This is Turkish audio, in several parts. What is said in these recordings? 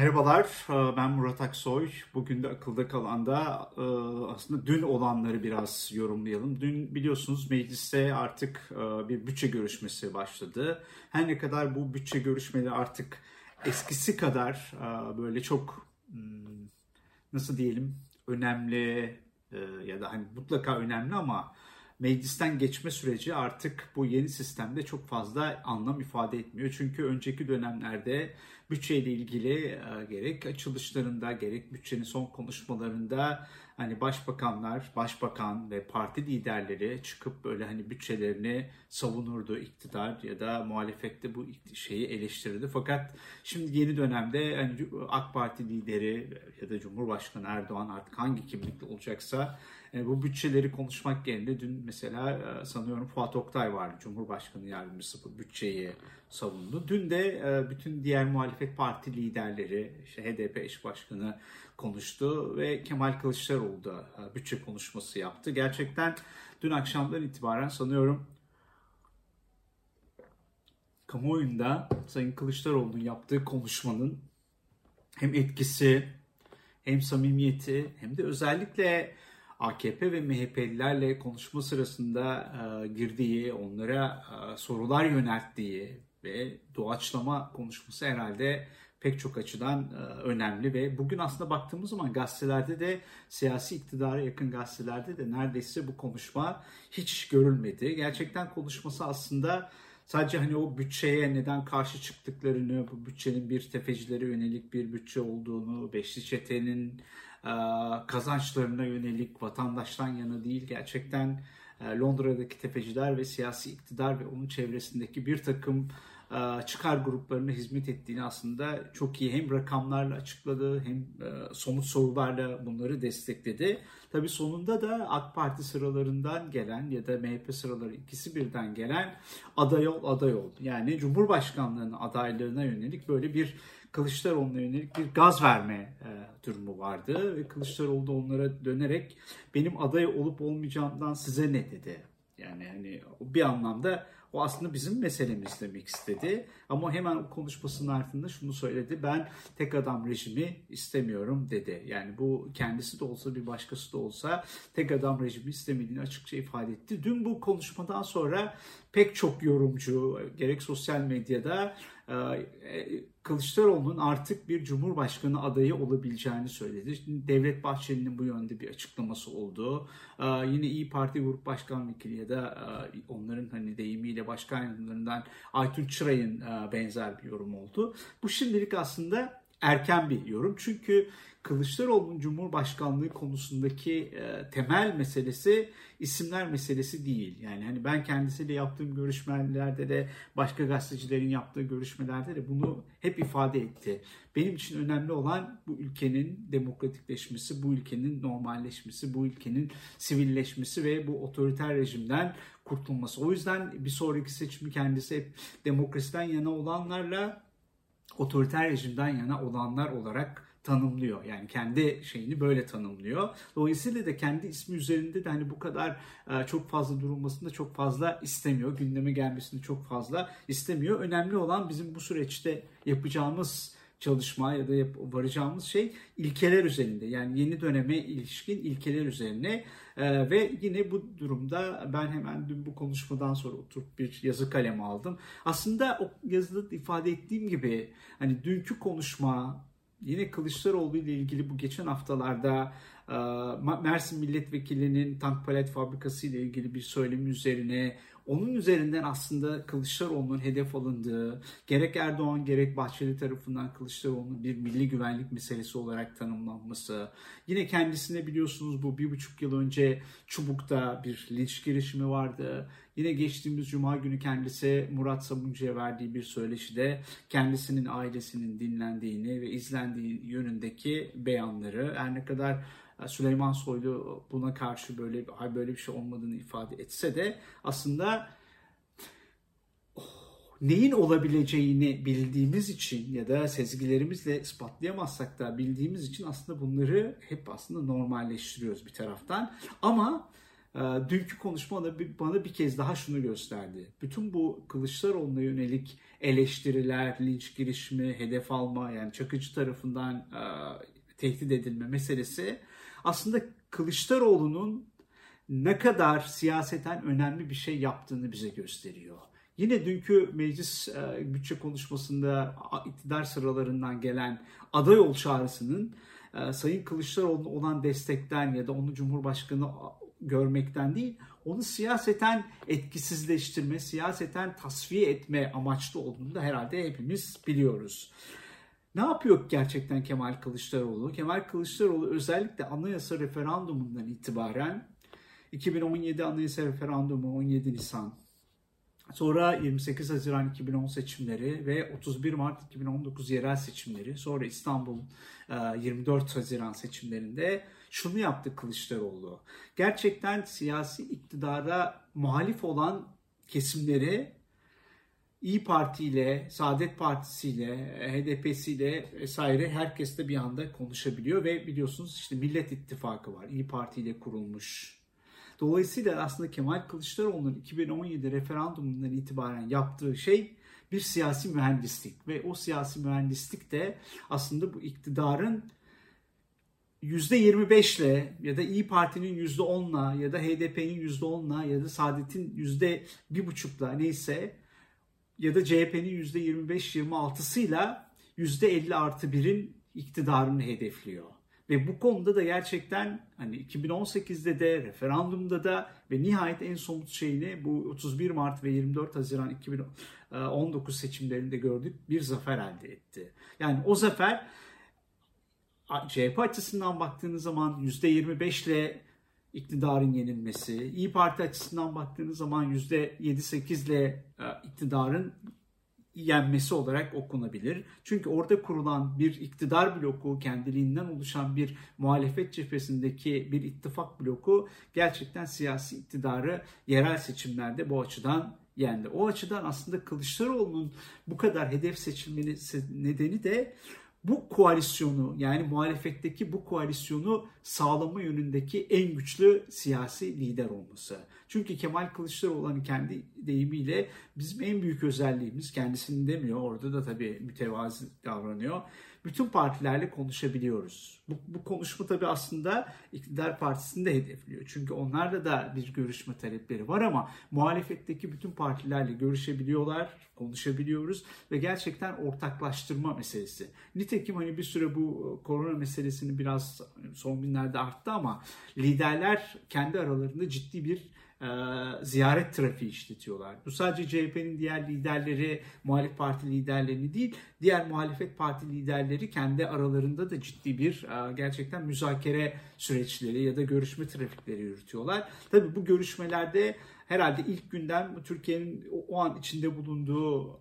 Merhabalar, e, ben Murat Aksoy. Bugün de akılda kalan da e, aslında dün olanları biraz yorumlayalım. Dün biliyorsunuz mecliste artık e, bir bütçe görüşmesi başladı. Her ne kadar bu bütçe görüşmeleri artık eskisi kadar böyle çok hmm, nasıl diyelim önemli ya da hani mutlaka önemli ama meclisten geçme süreci artık bu yeni sistemde çok fazla anlam ifade etmiyor. Çünkü önceki dönemlerde bütçeyle ilgili e, gerek açılışlarında gerek bütçenin son konuşmalarında hani başbakanlar, başbakan ve parti liderleri çıkıp böyle hani bütçelerini savunurdu iktidar ya da muhalefette bu şeyi eleştirirdi. Fakat şimdi yeni dönemde hani AK Parti lideri ya da Cumhurbaşkanı Erdoğan artık hangi kimlikle olacaksa e, bu bütçeleri konuşmak yerine dün mesela e, sanıyorum Fuat Oktay vardı Cumhurbaşkanı yardımcısı bu bütçeyi savundu. Dün de e, bütün diğer muhalefet parti liderleri, işte HDP eş başkanı konuştu ve Kemal Kılıçdaroğlu da bütçe konuşması yaptı. Gerçekten dün akşamdan itibaren sanıyorum kamuoyunda Sayın Kılıçdaroğlu'nun yaptığı konuşmanın hem etkisi hem samimiyeti hem de özellikle AKP ve MHP'lilerle konuşma sırasında e, girdiği, onlara e, sorular yönelttiği ve doğaçlama konuşması herhalde pek çok açıdan e, önemli ve bugün aslında baktığımız zaman gazetelerde de siyasi iktidara yakın gazetelerde de neredeyse bu konuşma hiç görülmedi. Gerçekten konuşması aslında sadece hani o bütçeye neden karşı çıktıklarını, bu bütçenin bir tefecilere yönelik bir bütçe olduğunu, Beşli Çete'nin kazançlarına yönelik vatandaştan yana değil gerçekten e, Londra'daki tefeciler ve siyasi iktidar ve onun çevresindeki bir takım e, çıkar gruplarına hizmet ettiğini aslında çok iyi hem rakamlarla açıkladı hem somut sorularla bunları destekledi. Tabi sonunda da AK Parti sıralarından gelen ya da MHP sıraları ikisi birden gelen aday ol aday ol. Yani Cumhurbaşkanlığının adaylığına yönelik böyle bir Kılıçdaroğlu'na yönelik bir gaz verme e, durumu vardı. Ve Kılıçdaroğlu da onlara dönerek benim aday olup olmayacağımdan size ne dedi. Yani hani bir anlamda o aslında bizim meselemiz demek istedi. Ama hemen o konuşmasının ardında şunu söyledi. Ben tek adam rejimi istemiyorum dedi. Yani bu kendisi de olsa bir başkası da olsa tek adam rejimi istemediğini açıkça ifade etti. Dün bu konuşmadan sonra pek çok yorumcu gerek sosyal medyada e, Kılıçdaroğlu'nun artık bir cumhurbaşkanı adayı olabileceğini söyledi. Şimdi Devlet Bahçeli'nin bu yönde bir açıklaması oldu. Ee, yine İyi Parti Grup Başkan Vekili ya da e, onların hani deyimiyle başkan yardımcılarından Aytun Çıray'ın e, benzer bir yorum oldu. Bu şimdilik aslında erken bir yorum. Çünkü Kılıçdaroğlu'nun Cumhurbaşkanlığı konusundaki e, temel meselesi isimler meselesi değil. Yani hani ben kendisiyle yaptığım görüşmelerde de başka gazetecilerin yaptığı görüşmelerde de bunu hep ifade etti. Benim için önemli olan bu ülkenin demokratikleşmesi, bu ülkenin normalleşmesi, bu ülkenin sivilleşmesi ve bu otoriter rejimden kurtulması. O yüzden bir sonraki seçimi kendisi hep demokrasiden yana olanlarla otoriter rejimden yana olanlar olarak tanımlıyor. Yani kendi şeyini böyle tanımlıyor. Dolayısıyla da kendi ismi üzerinde de hani bu kadar e, çok fazla durulmasını da çok fazla istemiyor. Gündeme gelmesini çok fazla istemiyor. Önemli olan bizim bu süreçte yapacağımız çalışma ya da yap, varacağımız şey ilkeler üzerinde. Yani yeni döneme ilişkin ilkeler üzerine ee, ve yine bu durumda ben hemen dün bu konuşmadan sonra oturup bir yazı kalemi aldım. Aslında o yazıda ifade ettiğim gibi hani dünkü konuşma yine Kılıçdaroğlu ile ilgili bu geçen haftalarda e, Mersin Milletvekilinin tank palet fabrikası ile ilgili bir söylemi üzerine onun üzerinden aslında Kılıçdaroğlu'nun hedef alındığı, gerek Erdoğan gerek Bahçeli tarafından Kılıçdaroğlu'nun bir milli güvenlik meselesi olarak tanımlanması. Yine kendisine biliyorsunuz bu bir buçuk yıl önce Çubuk'ta bir linç girişimi vardı. Yine geçtiğimiz Cuma günü kendisi Murat Sabuncu'ya verdiği bir söyleşide kendisinin ailesinin dinlendiğini ve izlendiği yönündeki beyanları her ne kadar Süleyman Soylu buna karşı böyle böyle bir şey olmadığını ifade etse de aslında oh, neyin olabileceğini bildiğimiz için ya da sezgilerimizle ispatlayamazsak da bildiğimiz için aslında bunları hep aslında normalleştiriyoruz bir taraftan. Ama Ee, dünkü konuşma bana bir kez daha şunu gösterdi. Bütün bu Kılıçdaroğlu'na yönelik eleştiriler, linç girişimi, hedef alma yani Çakıcı tarafından e, tehdit edilme meselesi aslında Kılıçdaroğlu'nun ne kadar siyaseten önemli bir şey yaptığını bize gösteriyor. Yine dünkü meclis e, bütçe konuşmasında iktidar sıralarından gelen aday ol çağrısının e, Sayın Kılıçdaroğlu'na olan destekten ya da onu Cumhurbaşkanı görmekten değil, onu siyaseten etkisizleştirme, siyaseten tasfiye etme amaçlı olduğunu da herhalde hepimiz biliyoruz. Ne yapıyor gerçekten Kemal Kılıçdaroğlu? Kemal Kılıçdaroğlu özellikle anayasa referandumundan itibaren 2017 anayasa referandumu 17 Nisan Sonra 28 Haziran 2010 seçimleri ve 31 Mart 2019 yerel seçimleri. Sonra İstanbul 24 Haziran seçimlerinde şunu yaptı Kılıçdaroğlu. Gerçekten siyasi iktidara muhalif olan kesimleri İyi Parti ile, Saadet Partisi ile, HDP'si ile vesaire herkes de bir anda konuşabiliyor ve biliyorsunuz işte Millet İttifakı var. İyi Parti ile kurulmuş. Dolayısıyla aslında Kemal Kılıçdaroğlu'nun 2017 referandumundan itibaren yaptığı şey bir siyasi mühendislik ve o siyasi mühendislik de aslında bu iktidarın %25 ile ya da İyi Parti'nin %10'la ya da HDP'nin %10'la ya da Saadet'in %1,5'la neyse ya da CHP'nin %25-26'sıyla %50 artı 1'in iktidarını hedefliyor. Ve bu konuda da gerçekten hani 2018'de de referandumda da ve nihayet en somut şeyini bu 31 Mart ve 24 Haziran 2019 seçimlerinde gördük bir zafer elde etti. Yani o zafer CHP açısından baktığınız zaman %25 ile iktidarın yenilmesi, İyi Parti açısından baktığınız zaman %7-8 ile e, iktidarın yenmesi olarak okunabilir. Çünkü orada kurulan bir iktidar bloku, kendiliğinden oluşan bir muhalefet cephesindeki bir ittifak bloku gerçekten siyasi iktidarı yerel seçimlerde bu açıdan yendi. O açıdan aslında Kılıçdaroğlu'nun bu kadar hedef seçilmesi nedeni de bu koalisyonu yani muhalefetteki bu koalisyonu sağlama yönündeki en güçlü siyasi lider olması. Çünkü Kemal Kılıçdaroğlu'nun kendi deyimiyle bizim en büyük özelliğimiz kendisini demiyor orada da tabii mütevazi davranıyor bütün partilerle konuşabiliyoruz. Bu, bu konuşma tabii aslında iktidar partisini de hedefliyor. Çünkü onlarda da bir görüşme talepleri var ama muhalefetteki bütün partilerle görüşebiliyorlar, konuşabiliyoruz ve gerçekten ortaklaştırma meselesi. Nitekim hani bir süre bu korona meselesini biraz son günlerde arttı ama liderler kendi aralarında ciddi bir e, ziyaret trafiği işletiyorlar. Bu sadece CHP'nin diğer liderleri, muhalif parti liderlerini değil, diğer muhalefet parti liderleri kendi aralarında da ciddi bir e, gerçekten müzakere süreçleri ya da görüşme trafikleri yürütüyorlar. Tabii bu görüşmelerde herhalde ilk günden Türkiye'nin o an içinde bulunduğu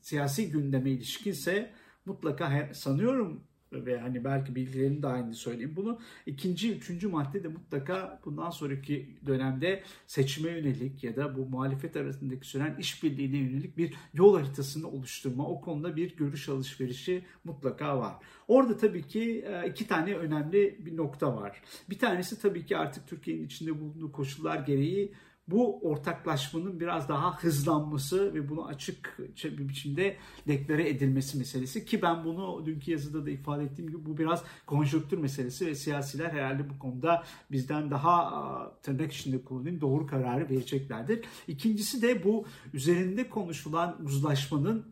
siyasi gündeme ilişkinse mutlaka sanıyorum ve hani belki bilgilerini de aynı söyleyeyim bunu. ikinci, üçüncü madde de mutlaka bundan sonraki dönemde seçime yönelik ya da bu muhalefet arasındaki süren işbirliğine yönelik bir yol haritasını oluşturma. O konuda bir görüş alışverişi mutlaka var. Orada tabii ki e, iki tane önemli bir nokta var. Bir tanesi tabii ki artık Türkiye'nin içinde bulunduğu koşullar gereği bu ortaklaşmanın biraz daha hızlanması ve bunu açık bir biçimde deklare edilmesi meselesi ki ben bunu dünkü yazıda da ifade ettiğim gibi bu biraz konjonktür meselesi ve siyasiler herhalde bu konuda bizden daha tırnak içinde kullanayım doğru kararı vereceklerdir. İkincisi de bu üzerinde konuşulan uzlaşmanın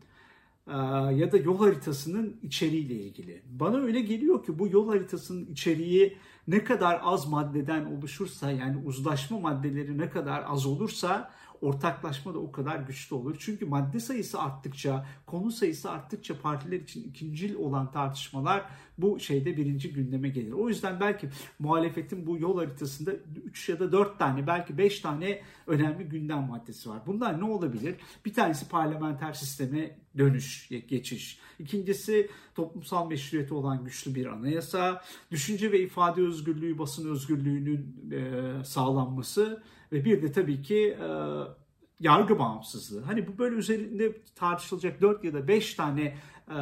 ya da yol haritasının içeriğiyle ilgili. Bana öyle geliyor ki bu yol haritasının içeriği ne kadar az maddeden oluşursa yani uzlaşma maddeleri ne kadar az olursa ortaklaşma da o kadar güçlü olur. Çünkü madde sayısı arttıkça, konu sayısı arttıkça partiler için ikincil olan tartışmalar bu şeyde birinci gündeme gelir. O yüzden belki muhalefetin bu yol haritasında 3 ya da 4 tane belki 5 tane önemli gündem maddesi var. Bunlar ne olabilir? Bir tanesi parlamenter sisteme dönüş, geçiş. İkincisi toplumsal meşruiyeti olan güçlü bir anayasa. Düşünce ve ifade özgürlüğü, basın özgürlüğünün sağlanması ve bir de tabii ki e, yargı bağımsızlığı. Hani bu böyle üzerinde tartışılacak 4 ya da 5 tane e,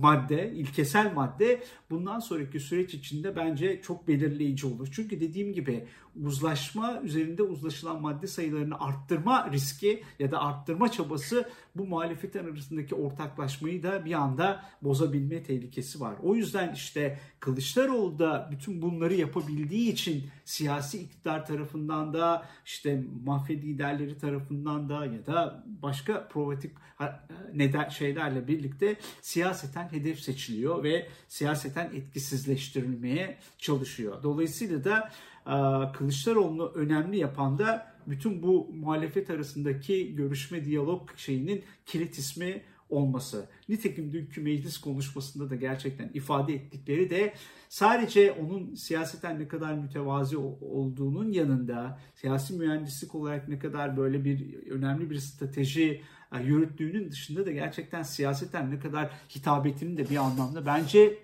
madde, ilkesel madde bundan sonraki süreç içinde bence çok belirleyici olur. Çünkü dediğim gibi uzlaşma üzerinde uzlaşılan madde sayılarını arttırma riski ya da arttırma çabası bu muhalefetin arasındaki ortaklaşmayı da bir anda bozabilme tehlikesi var. O yüzden işte Kılıçdaroğlu da bütün bunları yapabildiği için siyasi iktidar tarafından da işte mafya liderleri tarafından da ya da başka provokatif neden şeylerle birlikte siyaseten hedef seçiliyor ve siyaseten etkisizleştirilmeye çalışıyor. Dolayısıyla da Kılıçdaroğlu'nu önemli yapan da bütün bu muhalefet arasındaki görüşme diyalog şeyinin kilit ismi olması. Nitekim dünkü meclis konuşmasında da gerçekten ifade ettikleri de sadece onun siyaseten ne kadar mütevazi olduğunun yanında siyasi mühendislik olarak ne kadar böyle bir önemli bir strateji e, yürüttüğünün dışında da gerçekten siyaseten ne kadar hitabetinin de bir anlamda bence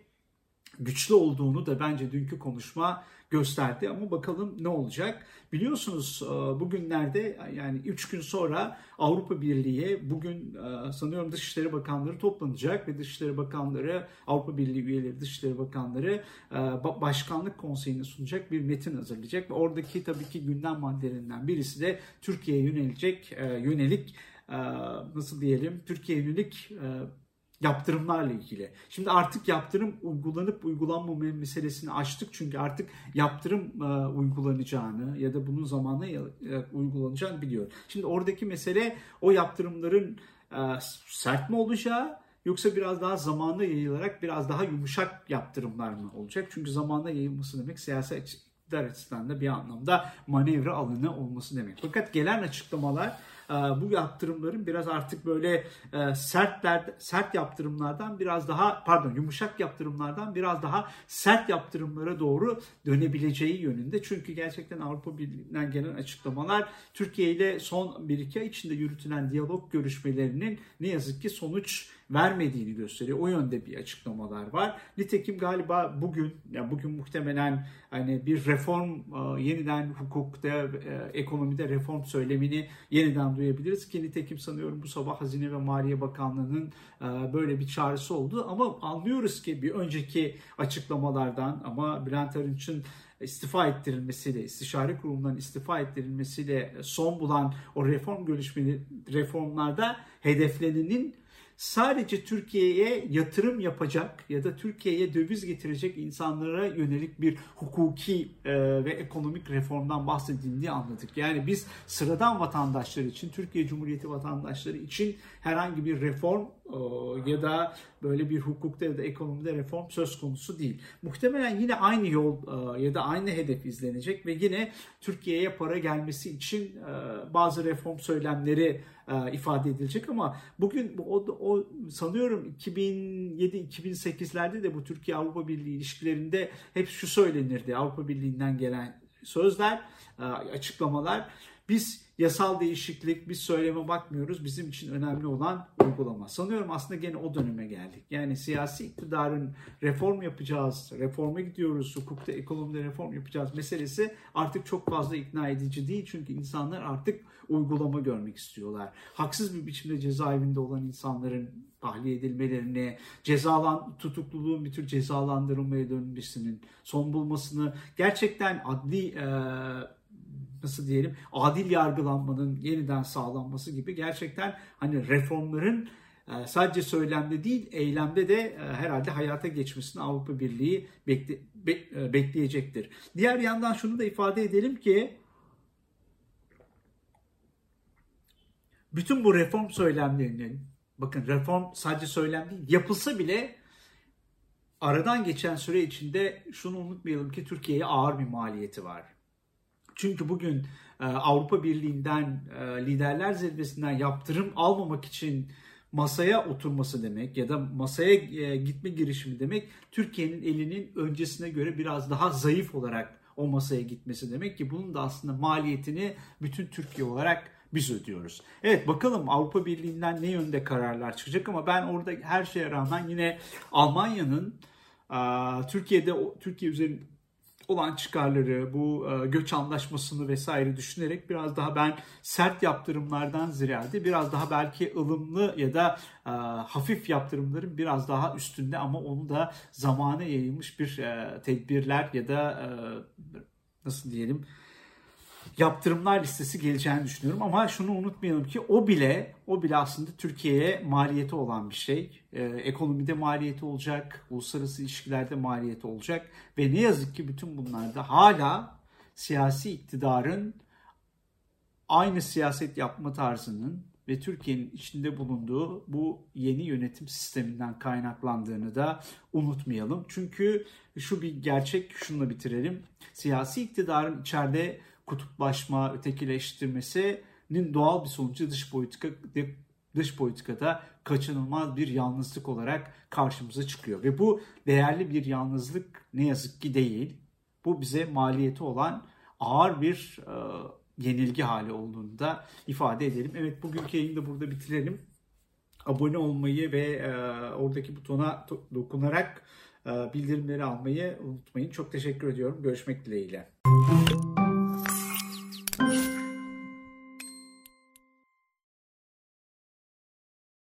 güçlü olduğunu da bence dünkü konuşma gösterdi ama bakalım ne olacak. Biliyorsunuz e, bugünlerde yani 3 gün sonra Avrupa Birliği bugün e, sanıyorum Dışişleri Bakanları toplanacak ve Dışişleri Bakanları Avrupa Birliği üyeleri Dışişleri Bakanları e, Başkanlık Konseyi'ne sunacak bir metin hazırlayacak ve oradaki tabii ki gündem maddelerinden birisi de Türkiye'ye yönelecek yönelik nasıl diyelim Türkiye'ye yönelik yaptırımlarla ilgili. Şimdi artık yaptırım uygulanıp uygulanmama meselesini açtık çünkü artık yaptırım e, uygulanacağını ya da bunun zamanla e, uygulanacağını biliyor. Şimdi oradaki mesele o yaptırımların e, sert mi olacağı yoksa biraz daha zamanla yayılarak biraz daha yumuşak yaptırımlar mı olacak? Çünkü zamanla yayılması demek siyasi iktidar açısından da bir anlamda manevra alanı olması demek. Fakat gelen açıklamalar bu yaptırımların biraz artık böyle e, sertler sert yaptırımlardan biraz daha pardon yumuşak yaptırımlardan biraz daha sert yaptırımlara doğru dönebileceği yönünde. Çünkü gerçekten Avrupa Birliği'nden gelen açıklamalar Türkiye ile son bir iki ay içinde yürütülen diyalog görüşmelerinin ne yazık ki sonuç vermediğini gösteriyor. O yönde bir açıklamalar var. Nitekim galiba bugün, ya bugün muhtemelen hani bir reform e, yeniden hukukta, e, ekonomide reform söylemini yeniden duyabiliriz ki nitekim sanıyorum bu sabah Hazine ve Maliye Bakanlığı'nın e, böyle bir çağrısı oldu ama anlıyoruz ki bir önceki açıklamalardan ama Bülent Arınç'ın istifa ettirilmesiyle, istişare kurumundan istifa ettirilmesiyle son bulan o reform görüşmeleri reformlarda hedeflenenin sadece Türkiye'ye yatırım yapacak ya da Türkiye'ye döviz getirecek insanlara yönelik bir hukuki e, ve ekonomik reformdan bahsedildiğini anladık. Yani biz sıradan vatandaşlar için, Türkiye Cumhuriyeti vatandaşları için herhangi bir reform ya da böyle bir hukukta ya da ekonomide reform söz konusu değil. Muhtemelen yine aynı yol e, ya da aynı hedef izlenecek ve yine Türkiye'ye para gelmesi için e, bazı reform söylemleri ifade edilecek ama bugün o, o sanıyorum 2007-2008'lerde de bu Türkiye Avrupa Birliği ilişkilerinde hep şu söylenirdi Avrupa Birliği'nden gelen sözler, açıklamalar. Biz yasal değişiklik, biz söyleme bakmıyoruz. Bizim için önemli olan uygulama. Sanıyorum aslında gene o döneme geldik. Yani siyasi iktidarın reform yapacağız, reforma gidiyoruz, hukukta, ekonomide reform yapacağız meselesi artık çok fazla ikna edici değil. Çünkü insanlar artık uygulama görmek istiyorlar. Haksız bir biçimde cezaevinde olan insanların tahliye edilmelerini, cezalan tutukluluğun bir tür cezalandırılmaya dönmesinin son bulmasını, gerçekten adli e, nasıl diyelim adil yargılanmanın yeniden sağlanması gibi gerçekten hani reformların e, sadece söylemde değil eylemde de e, herhalde hayata geçmesini Avrupa Birliği bekle, be, e, bekleyecektir. Diğer yandan şunu da ifade edelim ki bütün bu reform söylemlerinin bakın reform sadece söylem değil yapılsa bile aradan geçen süre içinde şunu unutmayalım ki Türkiye'ye ağır bir maliyeti var. Çünkü bugün e, Avrupa Birliği'nden e, liderler zirvesinden yaptırım almamak için masaya oturması demek ya da masaya e, gitme girişimi demek Türkiye'nin elinin öncesine göre biraz daha zayıf olarak o masaya gitmesi demek ki bunun da aslında maliyetini bütün Türkiye olarak biz ödüyoruz. Evet bakalım Avrupa Birliği'nden ne yönde kararlar çıkacak ama ben orada her şeye rağmen yine Almanya'nın Türkiye'de Türkiye üzerinde olan çıkarları, bu e, göç anlaşmasını vesaire düşünerek biraz daha ben sert yaptırımlardan ziyade biraz daha belki ılımlı ya da e, hafif yaptırımların biraz daha üstünde ama onu da zamana yayılmış bir e, tedbirler ya da nasıl diyelim yaptırımlar listesi geleceğini düşünüyorum ama şunu unutmayalım ki o bile o bile aslında Türkiye'ye maliyeti olan bir şey. Ee, ekonomide maliyeti olacak, uluslararası ilişkilerde maliyeti olacak ve ne yazık ki bütün bunlarda hala siyasi iktidarın aynı siyaset yapma tarzının ve Türkiye'nin içinde bulunduğu bu yeni yönetim sisteminden kaynaklandığını da unutmayalım. Çünkü şu bir gerçek, şununla bitirelim. Siyasi iktidarın içeride kutuplaşma, ötekileştirmesinin doğal bir sonucu dış politika dış politikada kaçınılmaz bir yalnızlık olarak karşımıza çıkıyor. Ve bu değerli bir yalnızlık ne yazık ki değil. Bu bize maliyeti olan ağır bir e, yenilgi hali olduğunu da ifade edelim. Evet bugünkü yayını da burada bitirelim. Abone olmayı ve e, oradaki butona dokunarak e, bildirimleri almayı unutmayın. Çok teşekkür ediyorum. Görüşmek dileğiyle.